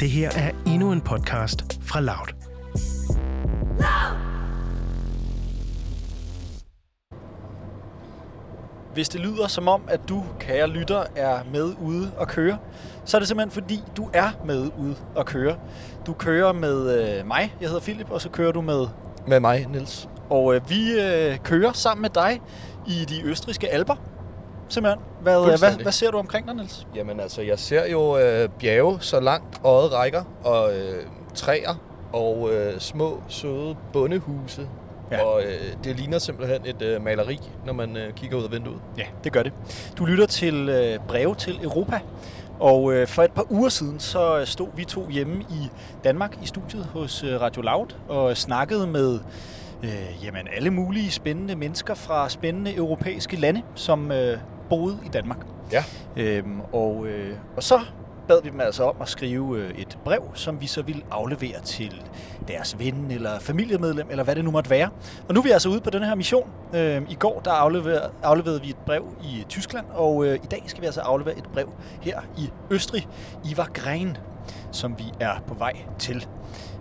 Det her er endnu en podcast fra Loud. Hvis det lyder som om, at du, kære lytter, er med ude og køre, så er det simpelthen fordi, du er med ude og køre. Du kører med øh, mig, jeg hedder Philip, og så kører du med... Med mig, Nils. Og øh, vi øh, kører sammen med dig i de østriske alber, simpelthen. Hvad, øh, hvad, hvad ser du omkring dig, Niels? Jamen altså, jeg ser jo øh, bjerge så langt øjet rækker, og øh, træer, og øh, små, søde bondehuse. Ja. Ja. Og øh, det ligner simpelthen et øh, maleri, når man øh, kigger ud af vinduet. Ja, det gør det. Du lytter til øh, Breve til Europa, og øh, for et par uger siden, så stod vi to hjemme i Danmark i studiet hos øh, Radio Loud og snakkede med øh, jamen, alle mulige spændende mennesker fra spændende europæiske lande, som øh, boede i Danmark. Ja. Øhm, og, øh, og så bad vi dem altså om at skrive øh, et brev, som vi så ville aflevere til deres ven eller familiemedlem, eller hvad det nu måtte være. Og nu er vi altså ude på den her mission. Øh, I går der afleverede, afleverede vi et brev i Tyskland, og øh, i dag skal vi altså aflevere et brev her i Østrig, i Wagrain, som vi er på vej til.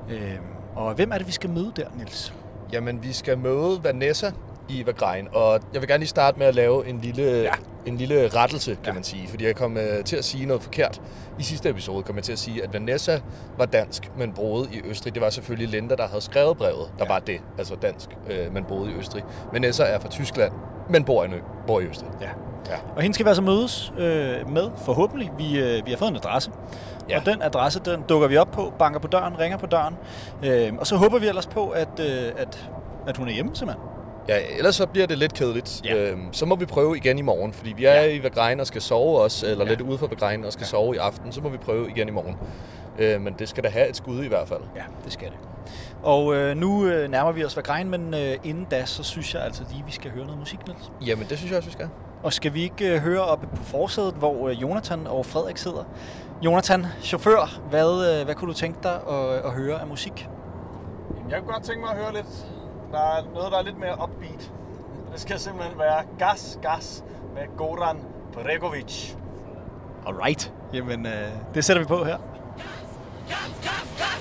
Øh, og hvem er det, vi skal møde der, Niels? Jamen, vi skal møde Vanessa i Vagrein, og jeg vil gerne lige starte med at lave en lille, Ja. en lille rettelse, kan Ja. man sige. Fordi jeg kom øh, til at sige noget forkert. I sidste episode kom jeg til at sige, at Vanessa var dansk, men boede i Østrig. Det var selvfølgelig Linda, der havde skrevet brevet, der Ja. var det, altså dansk, øh, men boede i Østrig. Vanessa er fra Tyskland, men bor i, bor i Østrig. Ja. Ja. Og hende skal vi altså mødes øh, med, forhåbentlig. Vi, øh, vi har fået en adresse. Ja. Og den adresse, den dukker vi op på, banker på døren, ringer på døren. Øh, og så håber vi ellers på, at, øh, at, at hun er hjemme, simpelthen. Ja, ellers så bliver det lidt kedeligt. Ja. Øhm, så må vi prøve igen i morgen, fordi vi er Ja. i Vagrein og skal sove også, eller Ja. lidt ude for Vagrein og skal Ja. ja. sove i aften. Så må vi prøve igen i morgen. Øh, men det skal da have et skud i hvert fald. Ja, det skal det. Og øh, nu øh, nærmer vi os Vagrein, men øh, inden da, så synes jeg altså lige, vi skal høre noget musik, Niels. Jamen, det synes jeg også, vi skal. Og skal vi ikke øh, høre oppe på forsædet, hvor øh, Jonathan og Frederik sidder? Jonathan, chauffør, hvad, øh, hvad kunne du tænke dig at, at høre af musik? Jamen, Jeg kunne godt tænke mig at høre lidt. Der er noget, der er lidt mere upbeat. Det skal simpelthen være Gas Gas med Goran Bregovic. Alright. Jamen, øh, det sætter vi på her. Kana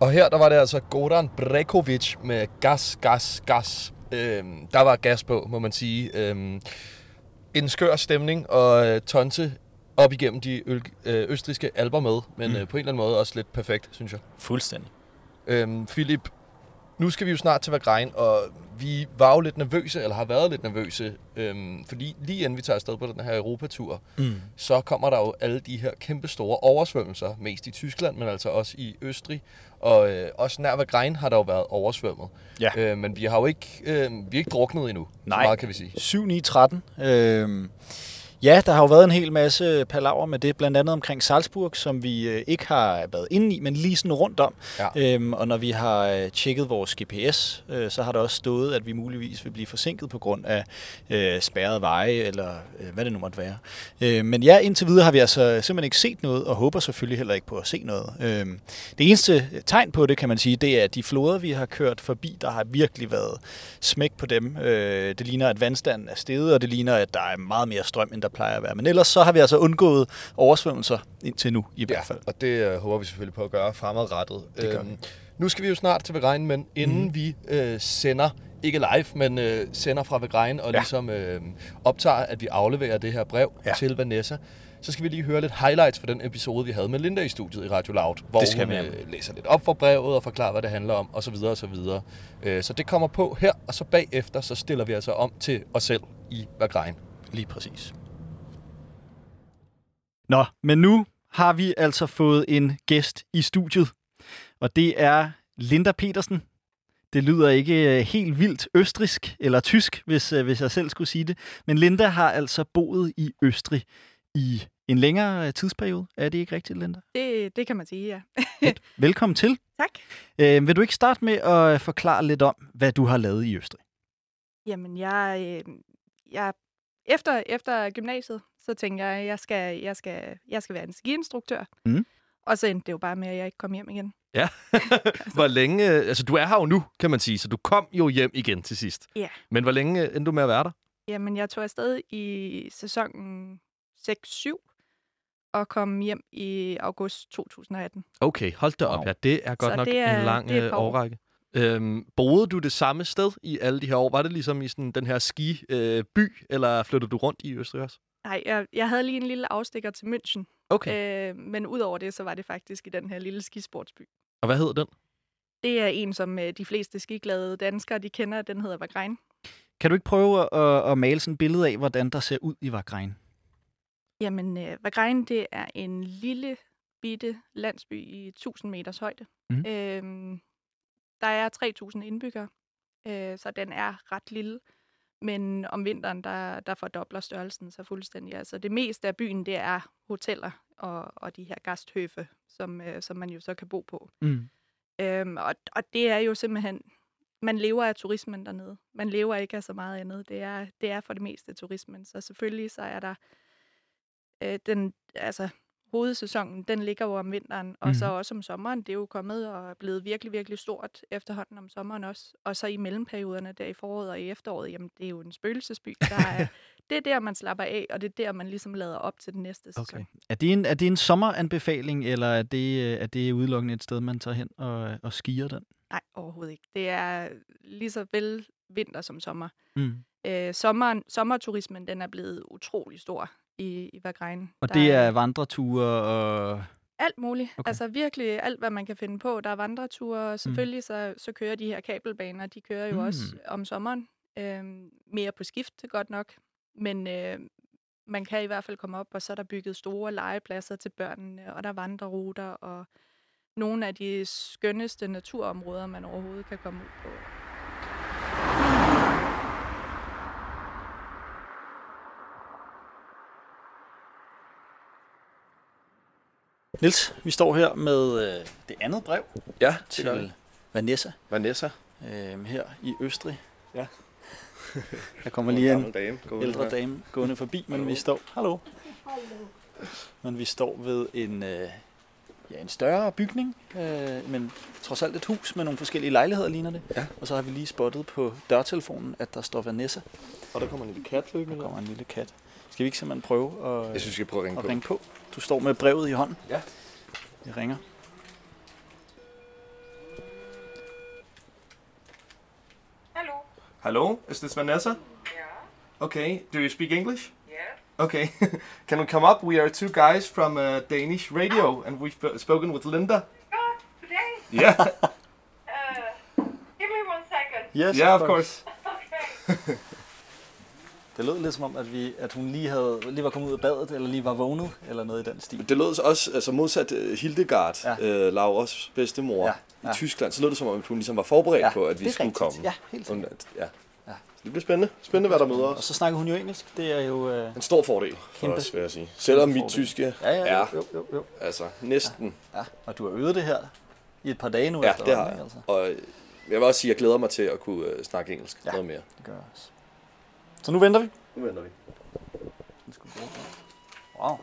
Og her der var det altså Goran Brekovic med gas, gas, gas. Øhm, der var gas på, må man sige. Øhm, en skør stemning, og øh, Tonse op igennem de øl, øh, østriske alber med, men mm. øh, på en eller anden måde også lidt perfekt, synes jeg. Fuldstændig. Øhm, Philip, nu skal vi jo snart til Vagrein, og vi var jo lidt nervøse, eller har været lidt nervøse, øhm, fordi lige inden vi tager afsted på den her Europatur, Mm. så kommer der jo alle de her kæmpe store oversvømmelser, mest i Tyskland, men altså også i Østrig. Og øh, også nær Vagrein har der jo været oversvømmet. Ja. Øh, men vi har jo ikke, øh, vi er ikke druknet endnu. Nej. Så meget kan vi sige. 7, 9, 13. Øhm, ja, der har jo været en hel masse palaver med det, blandt andet omkring Salzburg, som vi øh, ikke har været inde i, men lige sådan rundt om. Ja. Øhm, og når vi har øh, tjekket vores GPS, øh, så har der også stået, at vi muligvis vil blive forsinket på grund af øh, spærrede veje, eller øh, hvad det nu måtte være. Øh, men ja, indtil videre har vi altså simpelthen ikke set noget, og håber selvfølgelig heller ikke på at se noget. Øh, det eneste tegn på det, kan man sige, det er, at de floder, vi har kørt forbi, der har virkelig været smæk på dem. Øh, det ligner, at vandstanden er steget, og det ligner, at der er meget mere strøm, end der plejer at være. Men ellers så har vi altså undgået oversvømmelser indtil nu, i hvert fald. og det øh, håber vi selvfølgelig på at gøre fremadrettet. Det gør vi. Nu skal vi jo snart til Vagrein, men inden mm. vi øh, sender, ikke live, men øh, sender fra Vagrein og Ja. ja. ligesom øh, optager, at vi afleverer det her brev Ja. ja. til Vanessa, så skal vi lige høre lidt highlights fra den episode, vi havde med Linda i studiet i Radio Loud, hvor Det skal hun øh, læser lidt op for brevet og forklarer, hvad det handler om, osv. osv. Øh, så det kommer på her, og så bagefter, så stiller vi altså om til os selv i Vagrein. Lige præcis. Nå, men nu har vi altså fået en gæst i studiet, og det er Linda Petersen. Det lyder ikke øh, helt vildt østrisk eller tysk, hvis, øh, hvis jeg selv skulle sige det. Men Linda har altså boet i Østrig i en længere øh, tidsperiode. Er det ikke rigtigt, Linda? Det, det kan man sige, ja. Velkommen til. Tak. Øh, vil du ikke starte med at forklare lidt om, hvad du har lavet i Østrig? Jamen, jeg, øh, jeg efter, efter gymnasiet, så tænkte jeg, at jeg skal, jeg skal, jeg skal være en skiinstruktør. Mhm. Og så endte det jo bare med, at jeg ikke kom hjem igen. Ja. hvor længe... Altså, du er her jo nu, kan man sige, så du kom jo hjem igen til sidst. Ja. Men hvor længe endte du med at være der? Jamen, jeg tog afsted i sæsonen 6-7 og kom hjem i august 2018. Okay, hold da op. Wow. Ja, det er godt Så nok det er- en lang det er øh, årrække. Øhm, boede du det samme sted i alle de her år? Var det ligesom i sådan den her ski øh, by, eller flyttede du rundt i Østrig også? Nej, jeg, jeg havde lige en lille afstikker til München. Okay. Øh, men udover det, så var det faktisk i den her lille skisportsby. Og hvad hedder den? Det er en, som øh, de fleste skiglade danskere, de kender. Den hedder Vagrein. Kan du ikke prøve at, at male sådan et billede af, hvordan der ser ud i Vagrein? Jamen, øh, Vagrein, det er en lille, bitte landsby i 1000 meters højde. Mhm. Øhm, der er 3000 indbyggere, øh, så den er ret lille. Men om vinteren, der, der fordobler størrelsen sig fuldstændig. Altså det meste af byen, det er hoteller og, og de her gasthøfe, som, øh, som man jo så kan bo på. Mm. Øhm, og, og det er jo simpelthen, man lever af turismen dernede. Man lever ikke af så meget andet. Det er, det er for det meste turismen. Så selvfølgelig så er der øh, den, altså hovedsæsonen, den ligger jo om vinteren, og så Mhm. også om sommeren. Det er jo kommet og er blevet virkelig, virkelig stort efterhånden om sommeren også. Og så i mellemperioderne der i foråret og i efteråret, jamen det er jo en spøgelsesby. Der er, det er der, man slapper af, og det er der, man ligesom lader op til den næste sæson. Okay. Er det en, er det en sommeranbefaling, eller er det, øh, er det udelukkende et sted, man tager hen og, og skier den? Nej, overhovedet ikke. Det er lige så vel vinter som sommer. Mm. Øh, sommeren, sommerturismen, den er blevet utrolig stor i, i Vagrein. Og det er vandreture og... alt muligt. Okay. Altså virkelig alt, hvad man kan finde på. Der er vandreture, og selvfølgelig så, så kører de her kabelbaner, de kører jo Mm. mm. også om sommeren. Øhm, mere på skift, godt nok. Men øh, man kan i hvert fald komme op, og så er der bygget store legepladser til børnene, og der er vandreruter, og nogle af de skønneste naturområder, man overhovedet kan komme ud på. Nils, vi står her med øh, det andet brev Ja, til Vanessa Vanessa. øh, her i Østrig. Ja. Der kommer lige en dame. ældre dame gående forbi, men vi står... Hallo. Men vi står ved en, øh, ja, en større bygning, øh, men trods alt et hus med nogle forskellige lejligheder, ligner det. Ja. Og så har vi lige spottet på dørtelefonen, at der står Vanessa. Og der kommer en lille kat løbende. Der kommer en lille kat. Skal vi ikke simpelthen prøve at, jeg synes, vi skal prøve at, ringe, at på. ringe på? Du står med brevet i hånden. Ja. Jeg ringer. Hallo. Hallo, is this Vanessa? Ja. Okay, do you speak English? Yeah. Okay, can we come up? We are two guys from a Danish radio, ah. and we've spoken with Linda. Oh, today? Yeah. uh, give me one second. Yes. Yeah, of course. Course. okay. Det lød lidt som om, at, vi, at hun lige, havde, lige var kommet ud af badet, eller lige var vågnet, eller noget i den stil. Det lød også, altså modsat uh, Hildegard, Ja. ja. uh, Lauras bedstemor Ja, ja, ja. ja. i Tyskland, så lød det som om, at hun ligesom var forberedt Ja, på, at vi det skulle rigtigt. komme. Ja, helt sikkert. Ja. Ja. Det bliver spændende. Spændende, hvad der møder Og os. så snakker hun jo engelsk. Det er jo... Øh, En stor fordel for Kæmpe. os, vil jeg sige. Selvom mit tyske ja, ja, er jo, jo, jo. altså næsten. Ja, og du har øvet det her i et par dage nu Ja, det har jeg. Altså. Og øh, jeg vil også sige, at jeg glæder mig til at kunne uh, snakke engelsk Ja. noget mere. Det gør jeg også. Så nu venter vi. Nu venter vi. Wow.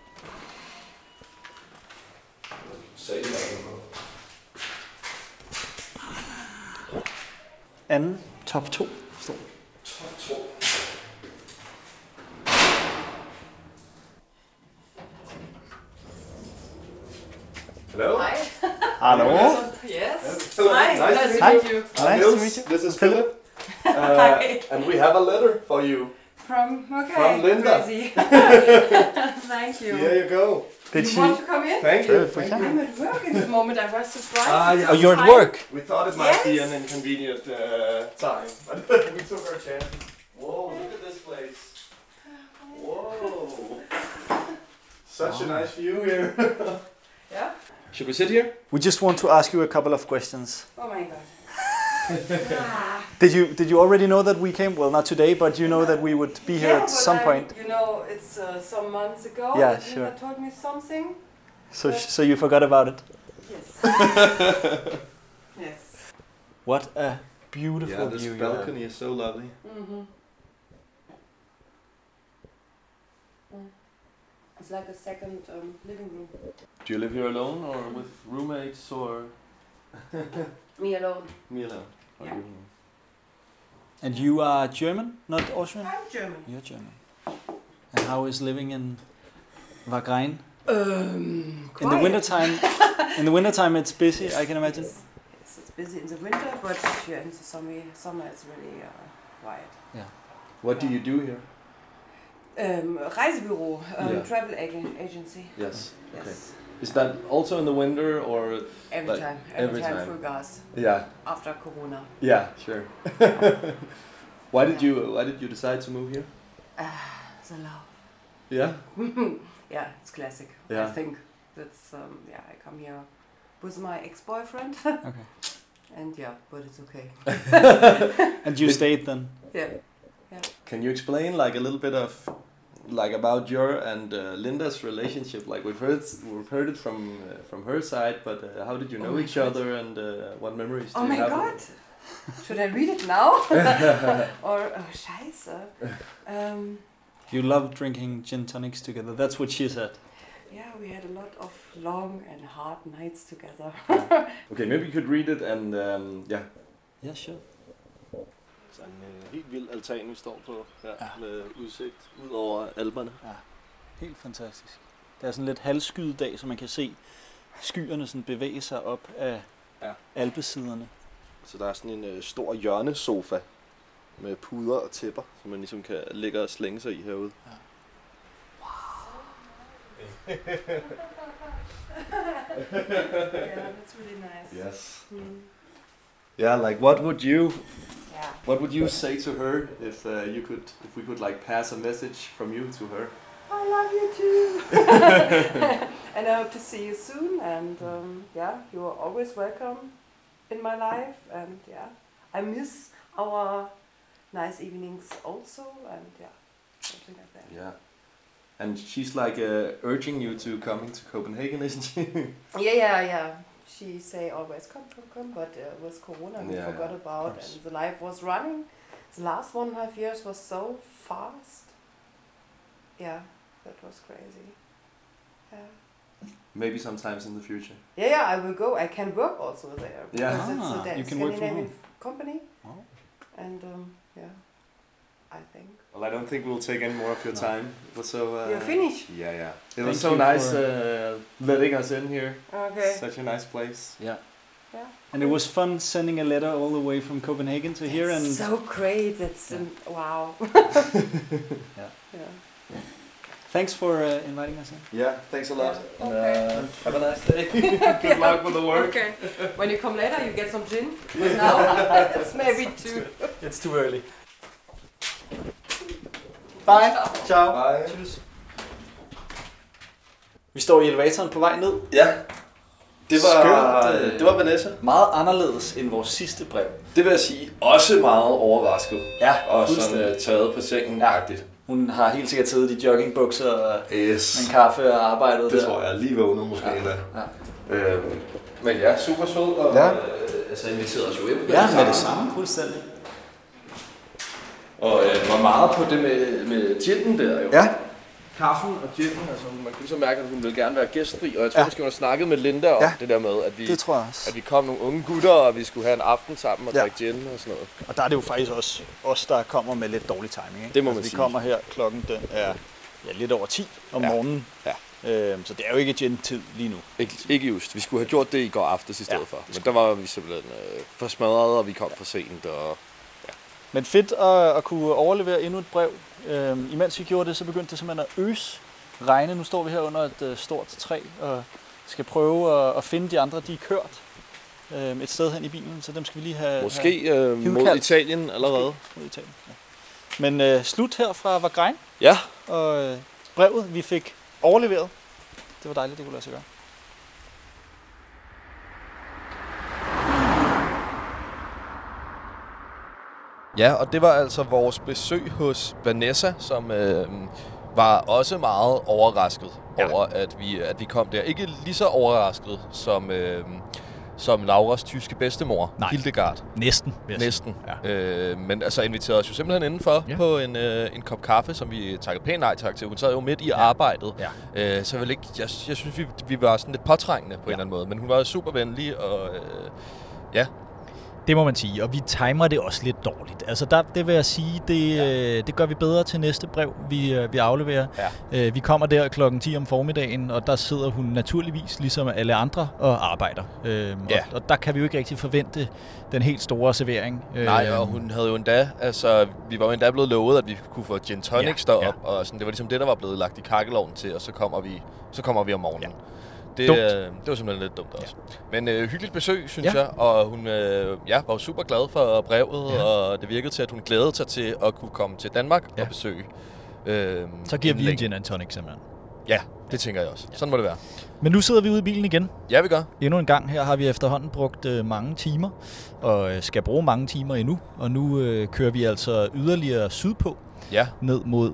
Anden top 2. Hello. Hallo. Yes. Hello. Hi, Nice, nice to meet you. Nice to meet you. This is Philip. Uh, and we have a letter for you. From okay. From Linda. Crazy. Thank you. Here you go. Did you she... want to come in? Thank Sure, you. Thank you. I'm at work in the moment. I was surprised. Ah, yeah. Oh, you're at work. We thought it might be an inconvenient uh, time, but we took our chance. Whoa, look at this place. Whoa. Such a nice view here. Yeah. Should we sit here? We just want to ask you a couple of questions. Oh my god. Ah. Did you did you already know that we came? Well, not today, but you know that we would be here yeah, at some I- point. You know, it's uh, some months ago. Yeah, that sure. Linda told me something. So so you forgot about it. Yes. yes. What a beautiful Yeah, this view you have. balcony is so lovely. Mm-hmm. Mm. It's like a second um, living room. Do you live here alone or with roommates or Me alone. me alone? Or Yeah. you? And you are German, not Austrian? I'm German. You're German. And how is living in Wagrain? Um, In the wintertime, in the wintertime it's busy, I can imagine. Yes, yes, it's busy in the winter, but yeah, in the summer, summer it's really uh, quiet. What do you do here? Um, Reisebüro, um, Yeah. travel ag- agency. Yes. Yes, Is that also in the winter or? every Like, time, every, every time, time. full gas Yeah. after Corona. Yeah. Sure. why did you Why did you decide to move here? The love. Yeah. yeah, it's classic. Yeah. I think that's um, yeah. I come here with my ex-boyfriend, Okay. and yeah, but it's okay. And you stayed then? Yeah. Yeah. Can you explain like a little bit of like about your and uh, Linda's relationship? Like we've heard we've heard it from uh, from her side, but uh, how did you Oh know my each God. other and uh, what memories do Oh you have? Oh my god! Should I read it now? or oh, scheiße. Um, You love drinking gin tonics together. That's what she said. yeah, we had a lot of long and hard nights together. Okay, maybe you could read it and um, yeah. Yeah, sure. Sådan en øh, helt vild altan, vi står på, her, Ja. med udsigt ud over alberne. Helt fantastisk. Det er sådan lidt halvskyet dag, så man kan se skyerne sådan bevæge sig op af Ja. alpesiderne. Så der er sådan en øh, stor hjørnesofa med puder og tæpper, som man ligesom kan ligge og slænge sig i herude. yeah, that's really nice. Yes. Mm, Yeah, like what would you yeah. what would you say to her if uh, you could if we could like pass a message from you to her? I love you too. and I hope to see you soon. And um, yeah, you are always welcome in my life. And yeah, I miss our nice evenings also. And yeah, something like that. Yeah. And she's like uh, urging you to coming to Copenhagen, isn't she? Yeah, yeah, yeah. She say always come, come, come, but uh, with Corona we Yeah, forgot yeah, about, and the life was running. The last one and a half years was so fast. Yeah, that was crazy. Yeah. Maybe sometimes in the future. Yeah, yeah, I will go. I can work also there. Yeah. because it's Ah, a da- you can work from Scandinavian home. company. Wow. And um, yeah, I think. Well, I don't think we'll take any more of your No. time. But so uh, You're finished? Yeah, yeah. It Thank was so nice uh, letting us in here. Okay. Such a nice place. Yeah. yeah. And it was fun sending a letter all the way from Copenhagen to here. And so great. It's um, wow. Yeah. yeah. thanks for uh, inviting us in. Yeah, thanks a lot. Yeah, okay. uh, have a nice day. Good luck with the work. Okay. When you come later, you get some gin. But now it's maybe too. It's too early. Bye. Ciao. Bye. Tschüss. Vi står i elevatoren på vej ned. Ja, det var, Skønt, øh, det var Vanessa. Meget anderledes end vores sidste brev. Det vil jeg sige, også meget overrasket. Ja, Og sådan uh, taget på sengen ja. Hun har helt sikkert siddet i joggingbukser og Yes. en kaffe og arbejdet Det der. tror jeg lige vågnet måske Ja. endda. Ja. Øhm, men ja, super sød og Ja. øh, altså inviterede os jo ind. Ja, med det samme, fuldstændig. Og øh, var meget på det med, med ginen der jo. Ja. Kaffen og ginen, altså man kunne så mærke, at hun ville gerne være gæstfri. Og jeg tror Ja. måske, hun har snakket med Linda om Ja. det der med, at vi, Det tror jeg også. at vi kom nogle unge gutter, og vi skulle have en aften sammen og Ja. drikke gin og sådan noget. Og der er det jo faktisk også os, der kommer med lidt dårlig timing. Ikke? Det må man altså, sige. Vi kommer her, klokken den er ja, lidt over 10 om Ja. morgenen. Ja. Øhm, så det er jo ikke gin-tid lige nu. Ikke, ikke just. Vi skulle have gjort det i går aftes i stedet Ja, for. Men der var vi simpelthen øh, for smadret, og vi kom for sent. Og Men fedt at, at kunne overlevere endnu et brev. Øhm, imens vi gjorde det, så begyndte det simpelthen at øse regne. Nu står vi her under et øh, stort træ og skal prøve at, at finde de andre, de er kørt øhm, et sted hen i bilen. Så dem skal vi lige have måske have øh, mod. Italien allerede. mod Italien. Ja. Men øh, slut her fra Vagrein, Ja, og øh, brevet, vi fik overleveret, det var dejligt, det kunne lade sig gøre. Ja, og det var altså vores besøg hos Vanessa, som øh, var også meget overrasket ja. Over, at vi, at vi kom der. Ikke lige så overrasket som, øh, som Lauras tyske bedstemor, Nej. Hildegard. Næsten. Næsten. Ja. Øh, men altså inviterede os jo simpelthen indenfor ja. På en, øh, en kop kaffe, som vi takkede pænt nej tak til. Hun sad jo midt i ja. arbejdet. Ja. Øh, så jeg, ikke, jeg, jeg synes, vi, vi var sådan lidt påtrængende på ja. en eller anden måde. Men hun var super venlig, og øh, ja, Det må man sige, og vi timer det også lidt dårligt. Altså der, det vil jeg sige, det, ja. det gør vi bedre til næste brev, vi, øh, vi afleverer. Ja. Øh, Vi kommer der klokken 10 om formiddagen, og der sidder hun naturligvis, ligesom alle andre, og arbejder. Øhm, Ja. og, og der kan vi jo ikke rigtig forvente den helt store servering. Nej, Øhm, og hun havde jo endda, altså, vi var jo endda blevet lovet, at vi kunne få gin tonics Ja, derop, ja. og sådan, det var ligesom det, der var blevet lagt i kakkeloven til, og så kommer vi, så kommer vi om morgenen. Ja. Det, Dumt. øh, det var simpelthen lidt dumt også. Men øh, hyggeligt besøg, synes Ja. jeg, og hun øh, ja, var super glad for brevet, Ja. ja. og det virkede til, at hun glædede sig til at kunne komme til Danmark Ja. og besøge. Øh, Så giver vi en gin and tonic simpelthen. Ja, det tænker jeg også. Sådan må det være. Men nu sidder vi ude i bilen igen. Ja, vi gør. Endnu en gang her har vi efterhånden brugt øh, mange timer, og øh, skal bruge mange timer endnu. Og nu øh, kører vi altså yderligere sydpå, Ja. ned mod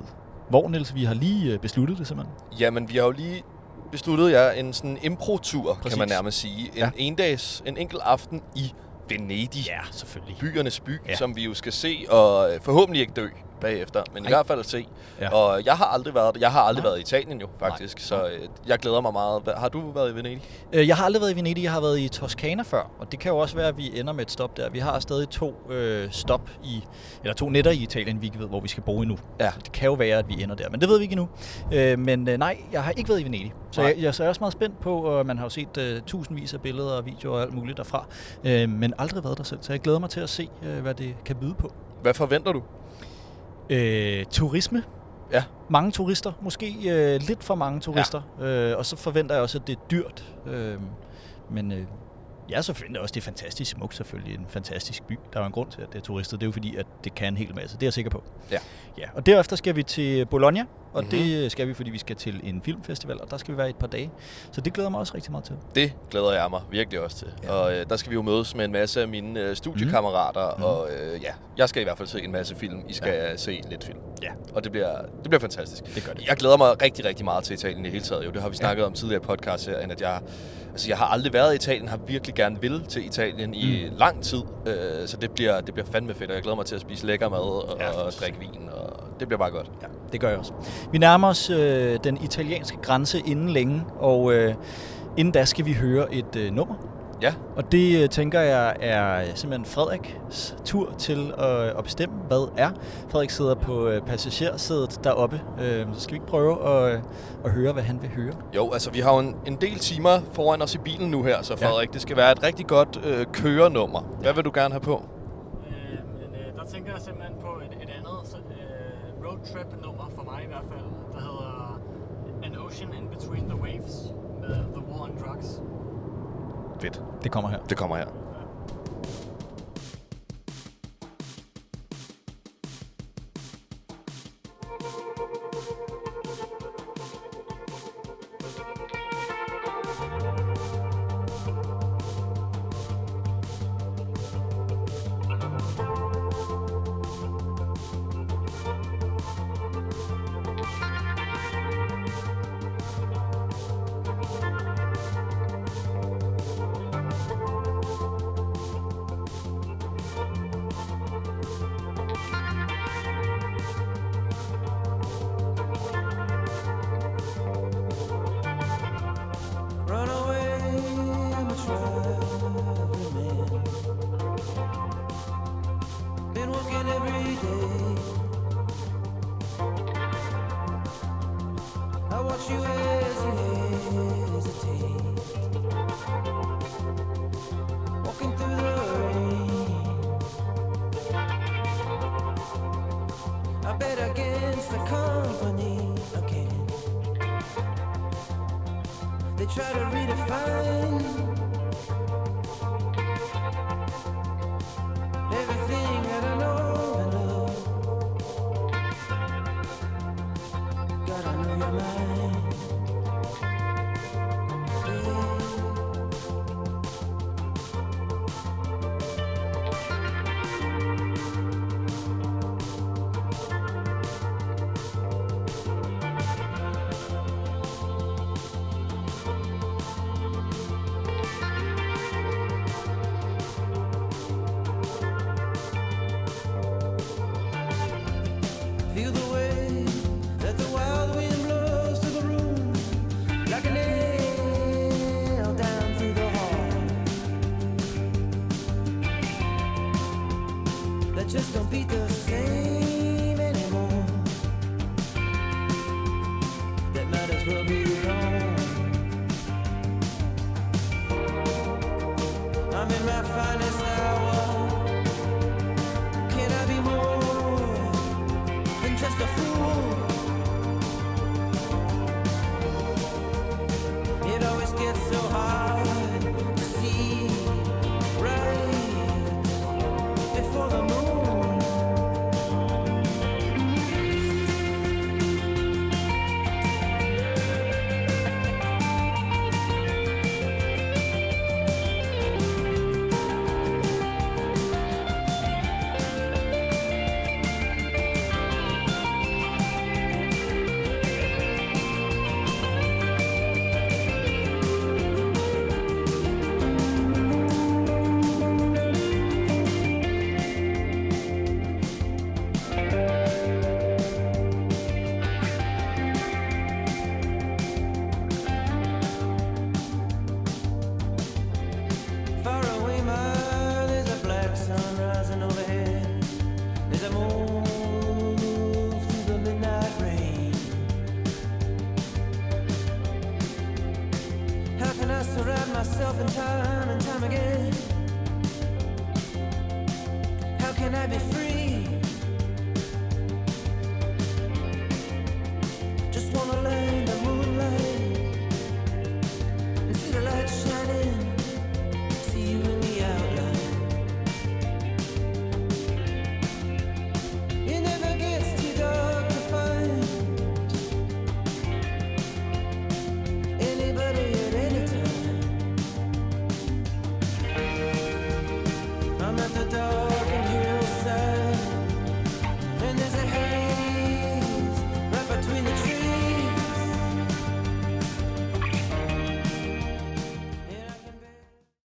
hvor, Niels? Vi har lige øh, besluttet det simpelthen. Jamen, vi har jo lige besluttet jer en sådan impro-tur, kan Præcis. man nærmest sige. En Ja. endags, en enkelt aften i Venedig. Ja, selvfølgelig. byernes by, Ja. ja. som vi jo skal se, og øh, forhåbentlig ikke dø bagefter, men Nej. i hvert fald at se. Ja. Og jeg har aldrig været Jeg har aldrig Nej. været i Italien jo, faktisk, Nej. så øh, jeg glæder mig meget. Har du været i Venedig? Øh, Jeg har aldrig været i Venedig, jeg har været i Toskana før, og det kan jo også være, at vi ender med et stop der. Vi har stadig to øh, stop i, eller to nætter i Italien, vi ikke ved, hvor vi skal bo endnu. Ja. Så det kan jo være, at vi ender der, men det ved vi ikke endnu. Øh, men øh, nej, jeg har ikke været i Venedig, så jeg, jeg, så er også meget spændt på, og man har jo set øh, tusindvis af billeder og videoer og alt muligt derfra, øh, men aldrig været der selv, så jeg glæder mig til at se, øh, hvad det kan byde på. Hvad forventer du? Øh, turisme. Ja. Mange turister. Måske øh, lidt for mange turister. Ja. Øh, og så forventer jeg også, at det er dyrt. Øh, men øh, jeg så forventer også, at det er fantastisk smukt selvfølgelig. En fantastisk by. Der er jo en grund til, at det er turister. Det er jo fordi, at det kan en hel masse. Det er jeg sikker på. Ja. ja. Og derefter skal vi til Bologna. Og Mhm. mm-hmm. det skal vi, fordi vi skal til en filmfestival. Og der skal vi være i et par dage. Så det glæder mig også rigtig meget til. Det glæder jeg mig virkelig også til. Ja. Og øh, der skal vi jo mødes med en masse af mine øh, studiekammerater, Mhm. mm. og øh, ja, jeg skal i hvert fald se en masse film. I skal ja. se lidt film. Ja. Og det bliver, det bliver fantastisk. Det gør det. Jeg glæder mig rigtig, rigtig meget til Italien i hele taget. Jo, det har vi snakket ja. om tidligere i podcast her, at jeg, altså, jeg har aldrig været i Italien, har virkelig gerne vil til Italien i Mm. lang tid. Øh, så det bliver, det bliver fandme fedt, og jeg glæder mig til at spise lækker mad og, Ja, og drikke vin, og det bliver bare godt. Ja, det gør jeg også. Vi nærmer os øh, den italienske grænse inden længe, og øh, inden da skal vi høre et øh, nummer. Ja. Og det øh, tænker jeg er øh, simpelthen Frederiks tur til at, at bestemme, hvad er. Frederik sidder på øh, passagersædet deroppe, øh, så skal vi ikke prøve at, øh, at høre, hvad han vil høre. Jo, altså vi har jo en, en del timer foran os i bilen nu her, så Ja. Frederik, det skal være et rigtig godt øh, kørenummer. Hvad vil du gerne have på? Øh, men øh, der tænker jeg simpelthen på et, et andet så, roadtrip-nummer for mig i hvert fald, der hedder An Ocean in Between the Waves med The War on Drugs. Fedt. Det kommer her. Det kommer her. They try to redefine Surround myself in time and time again? How can I be free